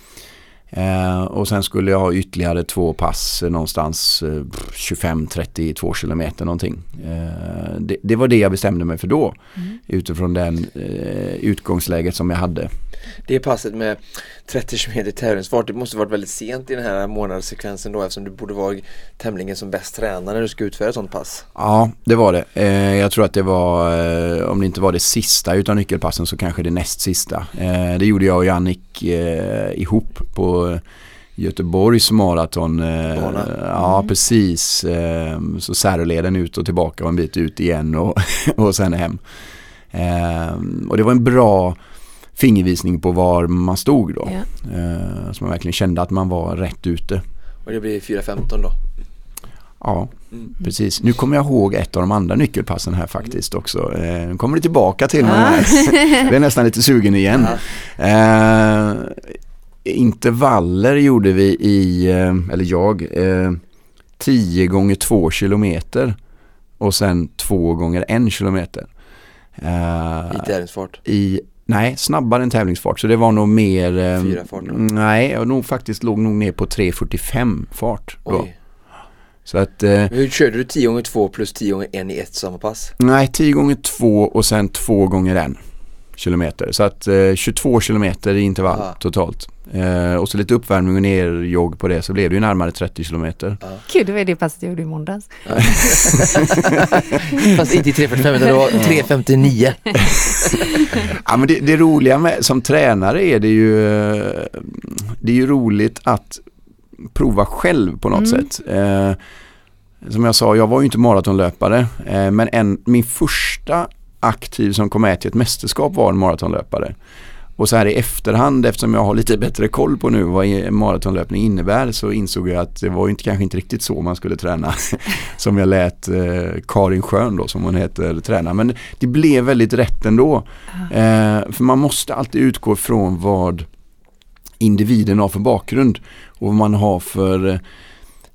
Eh, och sen skulle jag ha ytterligare två pass någonstans eh, 25-32 kilometer någonting. Eh, det, det, var det jag bestämde mig för då. Mm. Utifrån den eh, utgångsläget som jag hade. Det passet med 30 km tävlingsfart, det måste varit väldigt sent i den här månadssekvensen då eftersom du borde vara tämligen som bäst tränad när du ska utföra ett sånt pass. Ja, det var det. Eh, jag tror att det var, eh, om det inte var det sista utav nyckelpassen så kanske det näst sista. Eh, det gjorde jag och Jannik ihop på Göteborgs maraton. Eh, ja, mm. precis. Så särleden ut och tillbaka och en bit ut igen och, och sen hem. och det var en bra fingervisning på var man stod då. Ja. Eh, så man verkligen kände att man var rätt ute. Och det blir 4.15 då? Ja, mm. precis. Nu kommer jag ihåg ett av de andra nyckelpassen här faktiskt också. Eh, nu kommer det tillbaka till mig här. Jag är nästan lite sugen igen. Eh, intervaller gjorde vi i, eh, eller jag, eh, 10 gånger 2 kilometer och sen 2 gånger 1 kilometer. I tävlingsfart? I Nej, snabbare än tävlingsfart. Så det var nog mer... Eh, Fyra fart? Nej, jag nog faktiskt låg nog ner på 3.45 fart. Då. Oj. Så att... Eh, Hur körde du 10 gånger 2 plus 10 gånger 1 i ett samma pass? Nej, 10 gånger 2 och sen 2 gånger 1 kilometer. Så att eh, 22 kilometer i intervall Aha. totalt. Eh, och så lite uppvärmning och nerjogg på det så blev det ju närmare 30 kilometer. Ja. Gud, det var det passet jag gjorde i måndags. Fast inte i 3.45 utan det var 3.59. ja, men det, det, roliga med, som tränare är det ju det är ju roligt att prova själv på något mm. sätt. Eh, som jag sa, jag var ju inte maratonlöpare eh, men en, min första aktiv som kom med till ett mästerskap var en maratonlöpare. Och så här i efterhand eftersom jag har lite bättre koll på nu vad maratonlöpning innebär så insåg jag att det var inte, kanske inte riktigt så man skulle träna. som jag lät eh, Karin Schön då som hon heter träna. Men det blev väldigt rätt ändå. Eh, för man måste alltid utgå från vad individen har för bakgrund och vad man har för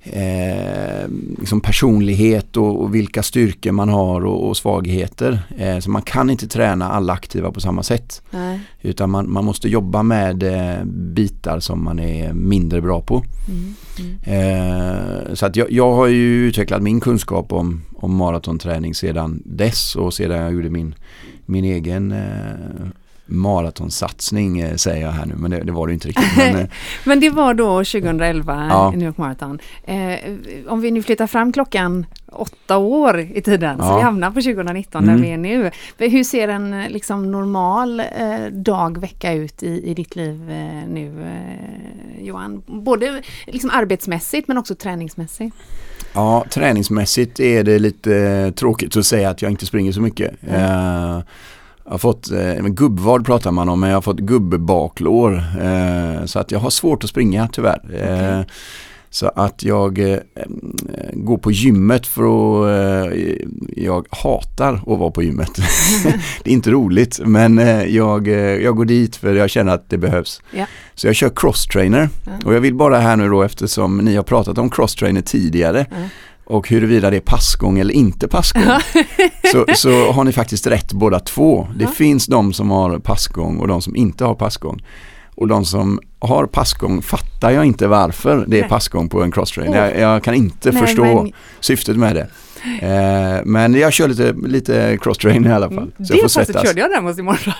eh, liksom personlighet och, och, vilka styrkor man har och, och svagheter. Eh, så man kan inte träna alla aktiva på samma sätt. Nej. Utan man, man, måste jobba med eh, bitar som man är mindre bra på. Mm. Mm. Eh, så att jag, jag, har ju utvecklat min kunskap om, om maratonträning sedan dess och sedan jag gjorde min, min egen eh, maratonsatsning eh, säger jag här nu men det, det var det inte riktigt. Men, eh, men det var då 2011 ja. New York Marathon. Eh, om vi nu flyttar fram klockan åtta år i tiden ja. så vi hamnar på 2019 mm. där vi är nu. Hur ser en liksom, normal eh, dag, vecka ut i, i ditt liv eh, nu eh, Johan? Både liksom, arbetsmässigt men också träningsmässigt. Ja, träningsmässigt är det lite tråkigt att säga att jag inte springer så mycket. Mm. Jag har fått, eh, gubbvad pratar man om, men jag har fått gubbebaklår. Eh, så att jag har svårt att springa tyvärr. Okay. Eh, så att jag eh, går på gymmet för att eh, jag hatar att vara på gymmet. det är inte roligt men eh, jag, eh, jag går dit för jag känner att det behövs. Ja. Så jag kör crosstrainer ja. och jag vill bara här nu då eftersom ni har pratat om crosstrainer tidigare ja och huruvida det är passgång eller inte passgång. så, så har ni faktiskt rätt båda två. Det ja. finns de som har passgång och de som inte har passgång. Och de som har passgång fattar jag inte varför det är passgång på en crosstrain. Oh. Jag, jag, kan inte Nej, förstå men... syftet med det. Eh, men jag kör lite, lite cross-train i alla fall. Mm. Så det passet körde jag däremot i morse.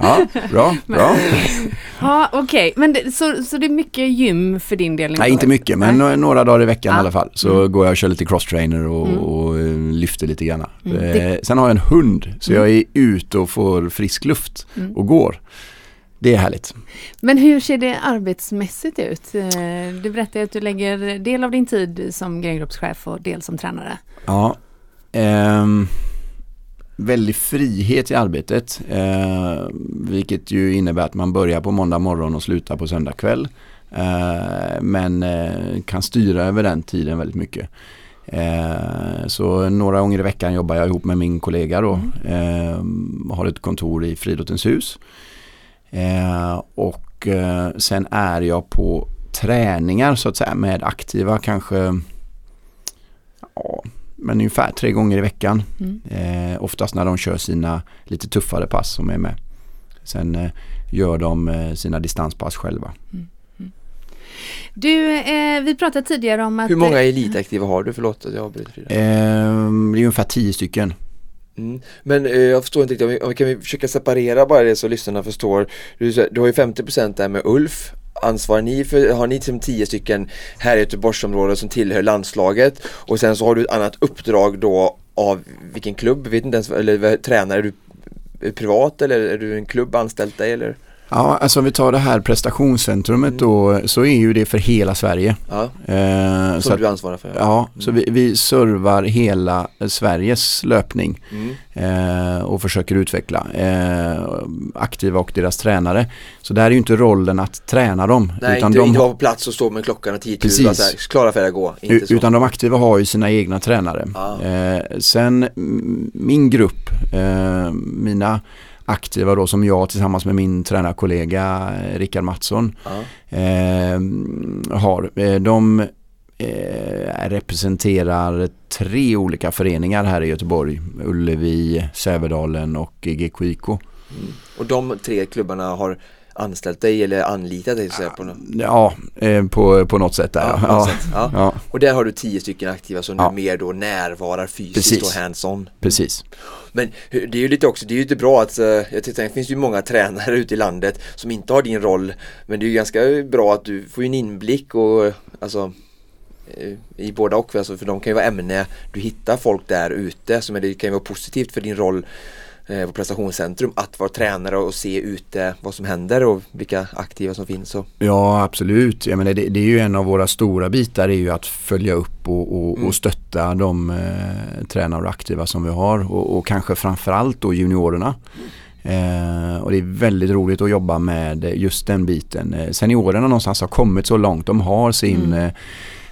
ja, bra, bra. ja, okej. Okay. Men det, så, så det är mycket gym för din del? Nej, inte mycket, men Nej. några dagar i veckan ja. i alla fall. Så mm. går jag och kör lite cross-trainer och, mm. och eh, lyfter lite grann. Mm. Eh, sen har jag en hund, så jag är ute och får frisk luft mm. och går det är härligt. Men hur ser det arbetsmässigt ut? Eh, du berättade att du lägger del av din tid som grengroppschef och del som tränare. Ja, eh, väldig frihet i arbetet. Eh, vilket ju innebär att man börjar på måndag morgon och slutar på söndag kväll. Eh, men eh, kan styra över den tiden väldigt mycket. Eh, så några gånger i veckan jobbar jag ihop med min kollega då. Mm. har ett kontor i Friidrottens hus. Eh, och eh, sen är jag på träningar så att säga med aktiva kanske ja, men ungefär tre gånger i veckan. Mm. Eh, oftast när de kör sina lite tuffare pass som är med. Sen eh, gör de eh, sina distanspass själva. Mm. Mm. Du, eh, vi pratade tidigare om att... Hur många elitaktiva har du? Förlåt att jag avbryter Frida. Ehm, det är ungefär tio stycken. Mm. Men eh, jag förstår inte riktigt, om vi, om vi kan vi försöka separera bara det så lyssnarna förstår. Du, du har ju 50% där med Ulf. Ansvarar ni för, har ni liksom som 10 stycken här i Göteborgsområdet som tillhör landslaget och sen så har du ett annat uppdrag då av vilken klubb, vet inte ens, eller tränar tränare, är du privat eller är du en klubb anställt dig eller? Ja, alltså om vi tar det här prestationscentrumet då så är ju det för hela Sverige. Ja, Eh, så som att, du ansvarar för? ja, så vi, vi servar hela Sveriges löpning Mm. eh, och försöker utveckla eh, aktiva och deras tränare. Så där är ju inte rollen att träna dem. Nej, utan inte, de, inte vara på plats och stå med klockan och 10 000 Precis. så här, klara för att gå. Inte så. utan de aktiva har ju sina egna tränare. Ah. Sen mm, min grupp, eh, mina aktiva då som jag tillsammans med min tränarkollega eh, Rickard Mattsson Ja. eh, har. De eh, representerar tre olika föreningar här i Göteborg. Ullevi, Sävedalen och GKIK. Mm. Och de tre klubbarna har anställt dig eller anlitat dig så på något Ja, eh, på, på något sätt där. Ja, Ja, sätt. Ja. ja, Och där har du tio stycken aktiva som Ja. mer då närvarar fysiskt Precis. och hands-on. precis. Men det är ju lite också, det är ju inte bra att, eh, jag tycker det finns ju många tränare ute i landet som inte har din roll. Men det är ju ganska bra att du får en inblick och alltså eh, i båda och, alltså, för de kan ju vara ämne, du hittar folk där ute som är, det kan ju vara positivt för din roll eh, på prestationscentrum att vara tränare och se ute vad som händer och vilka aktiva som finns. Och, Ja, absolut. Jag menar, det, det är ju en av våra stora bitar är ju att följa upp och, och, Mm. och stötta de eh, tränare och aktiva som vi har och, och kanske framförallt då juniorerna. Eh, och det är väldigt roligt att jobba med just den biten. Eh, seniorerna någonstans har kommit så långt. De har sin, Mm.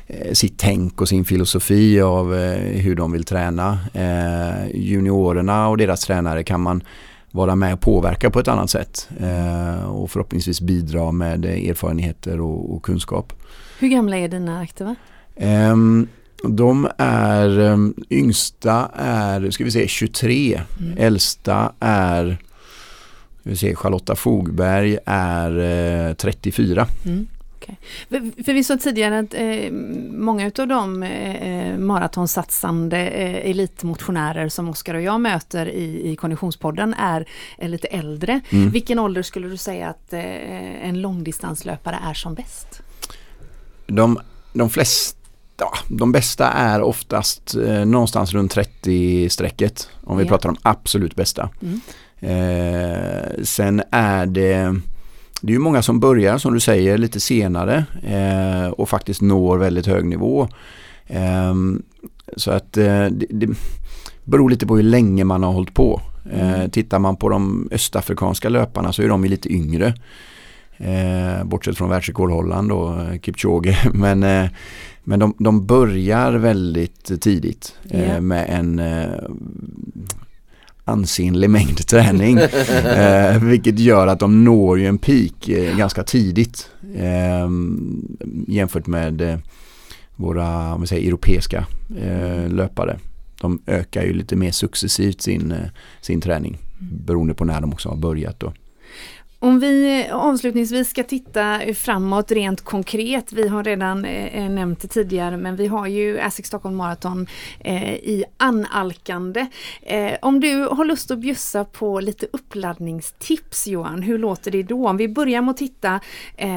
Eh, sitt tänk och sin filosofi av eh, hur de vill träna. Eh, juniorerna och deras tränare kan man vara med och påverka på ett annat sätt och förhoppningsvis bidra med erfarenheter och, kunskap. Hur gamla är dina aktiva? Ehm, de är, um, yngsta är, ska vi se, 23. Mm. Äldsta är, ska vi se, Charlotta Fogberg är eh, 34. Mm. Okej. För, för vi sa tidigare att eh, många av de eh, maratonsatsande eh, elitmotionärer som Oskar och jag möter i, i Konditionspodden är, är lite äldre. Mm. Vilken ålder skulle du säga att eh, en långdistanslöpare är som bäst? De, de flesta, ja, de bästa är oftast eh, någonstans runt 30-strecket om vi Ja. pratar om absolut bästa. Mm. Eh, sen är det det är ju många som börjar som du säger lite senare eh, och faktiskt når väldigt hög nivå. Ehm, så att eh, det, det beror lite på hur länge man har hållit på. Eh, Mm. tittar man på de östafrikanska löparna så är de ju lite yngre. Eh, bortsett från världsrekordhållaren då, eh, Kipchoge. Men, eh, men de, de börjar väldigt tidigt eh, Ja. med en eh, ansenlig mängd träning. eh, vilket gör att de når ju en peak eh, ganska tidigt eh, jämfört med eh, våra om säger, europeiska eh, löpare. De ökar ju lite mer successivt sin, eh, sin träning beroende på när de också har börjat då. Om vi avslutningsvis ska titta framåt rent konkret. Vi har redan eh, eh nämnt det tidigare men vi har ju ASSIQ Stockholm Marathon eh, i analkande. Eh, om du har lust att bjussa på lite uppladdningstips Johan, hur låter det då? Om vi börjar med att titta, eh,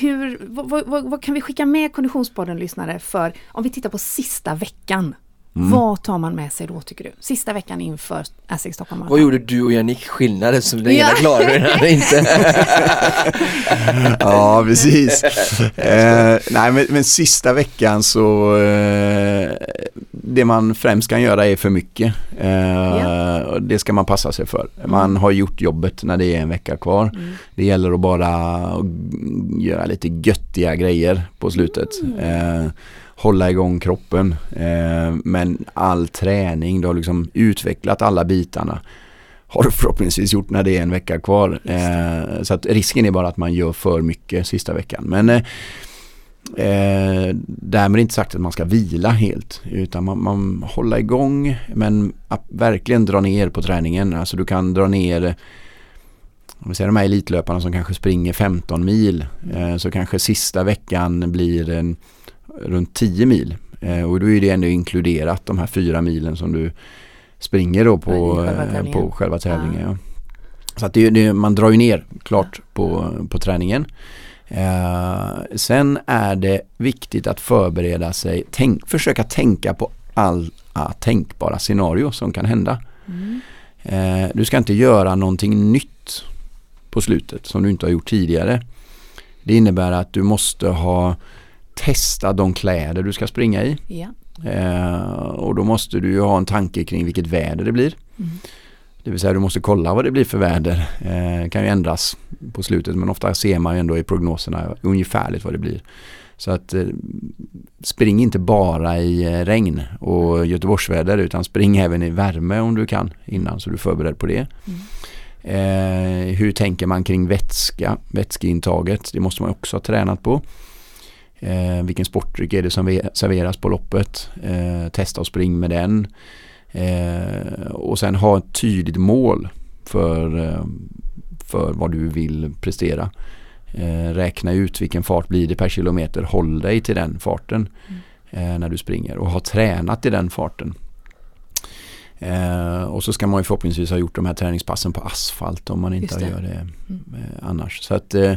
hur, vad, vad, vad kan vi skicka med Konditionspodden-lyssnare för, om vi tittar på sista veckan? Mm. Vad tar man med sig då tycker du? Sista veckan inför Asics Stockholm vad gjorde du och Jannik skillnaden som den Ja. ena klarade den andra inte? ja, precis. eh, nej, men, men sista veckan så eh, det man främst kan göra är för mycket. Eh, Ja. Det ska man passa sig för. Man har gjort jobbet när det är en vecka kvar. Mm. Det gäller att bara göra lite göttiga grejer på slutet. Eh, hålla igång kroppen. Eh, men all träning, du har liksom utvecklat alla bitarna har du förhoppningsvis gjort när det är en vecka kvar. Eh, så att risken är bara att man gör för mycket sista veckan. Men eh, eh, därmed inte sagt att man ska vila helt utan man, man hålla igång men verkligen dra ner på träningen. Alltså du kan dra ner om vi säger de här elitlöparna som kanske springer 15 mil eh, så kanske sista veckan blir en, runt 10 mil. Eh, och då är det ändå inkluderat de här fyra milen som du springer då på, själva eh, tävlingen. på själva tävlingen. Ja. Så att det, det, man drar ju ner klart på, på träningen. Eh, sen är det viktigt att förbereda sig, tänk, försöka tänka på alla tänkbara scenario som kan hända. Mm. Eh, du ska inte göra någonting nytt på slutet som du inte har gjort tidigare. Det innebär att du måste ha testat de kläder du ska springa i. Ja. Eh, och då måste du ju ha en tanke kring vilket väder det blir. Mm. Det vill säga du måste kolla vad det blir för väder. Eh, kan ju ändras på slutet men ofta ser man ju ändå i prognoserna ungefärligt vad det blir. Så att eh, spring inte bara i eh, regn och Göteborgsväder utan spring även i värme om du kan innan så du är förberedd på det. Eh, hur tänker man kring vätska, vätskeintaget? Det måste man också ha tränat på. Eh, vilken sportdryck är det som ve- serveras på loppet? Eh, testa och spring med den. Eh, och sen ha ett tydligt mål för, eh, för vad du vill prestera. Eh, räkna ut vilken fart blir det per kilometer. Håll dig till den farten eh, när du springer och ha tränat i den farten. Eh, och så ska man ju förhoppningsvis ha gjort de här träningspassen på asfalt om man inte det. gör det Mm. eh, annars. Så att eh,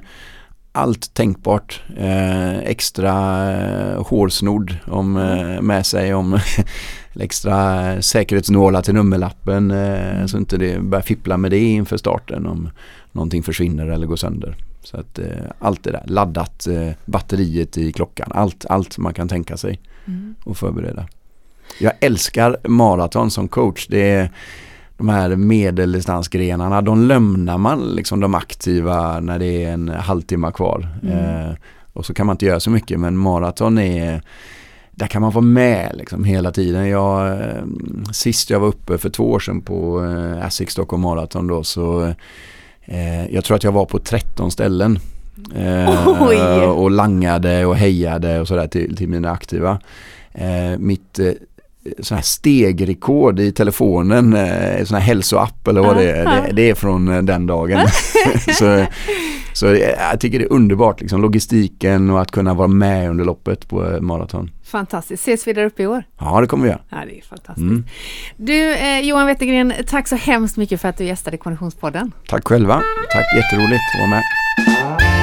allt tänkbart. Eh, extra eh, hårsnodd om, eh, med sig om extra säkerhetsnålar till nummerlappen eh, så inte det börjar fippla med det inför starten om någonting försvinner eller går sönder. Så att eh, allt det där, laddat eh, batteriet i klockan, allt, allt man kan tänka sig Mm. och förbereda. Jag älskar maraton som coach. Det är de här medeldistansgrenarna, de lämnar man liksom de aktiva när det är en halvtimme kvar. Mm. Eh, och så kan man inte göra så mycket men maraton är där kan man vara med liksom hela tiden. Jag, eh, sist jag var uppe för två år sedan på eh, Asics Stockholm Marathon då så eh, jag tror att jag var på 13 ställen. Eh, och langade och hejade och sådär till, till mina aktiva. Eh, mitt eh, sån här stegrekord i telefonen, eh, sån här hälsoapp eller vad det är, det, det är från eh, den dagen. så så jag tycker det är underbart, liksom, logistiken och att kunna vara med under loppet på eh, maraton. Fantastiskt. Ses vi där uppe i år? Ja, det kommer vi göra. Ja, det är fantastiskt. Mm. Du, eh, Johan Wettergren, tack så hemskt mycket för att du gästade Konditionspodden. Tack själva. Tack, jätteroligt att vara med.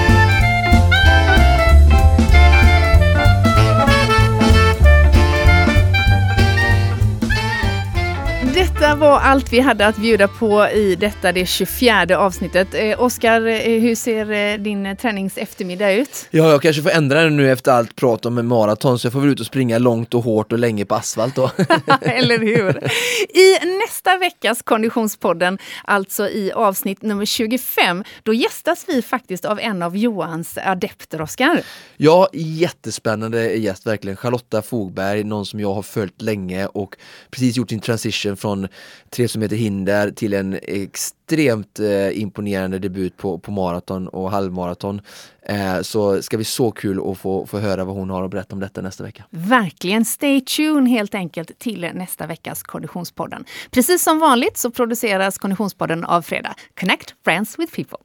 Detta var allt vi hade att bjuda på i detta, det 24 avsnittet. Eh, Oskar, eh, hur ser eh, din eh, träningseftermiddag ut? Ja, jag kanske får ändra den nu efter allt prat om en maraton så jag får väl ut och springa långt och hårt och länge på asfalt då. Eller hur? I nästa veckas Konditionspodden, alltså i avsnitt nummer 25, då gästas vi faktiskt av en av Johans adepter, Oskar. Ja, jättespännande gäst verkligen. Charlotta Fogberg, någon som jag har följt länge och precis gjort sin transition från 300 meter hinder till en extremt eh, imponerande debut på, på maraton och halvmaraton. Eh, så ska vi så kul att få, få höra vad hon har att berätta om detta nästa vecka. Verkligen, stay tuned helt enkelt till nästa veckas Konditionspodden. Precis som vanligt så produceras Konditionspodden av Fredag. Connect Friends with People.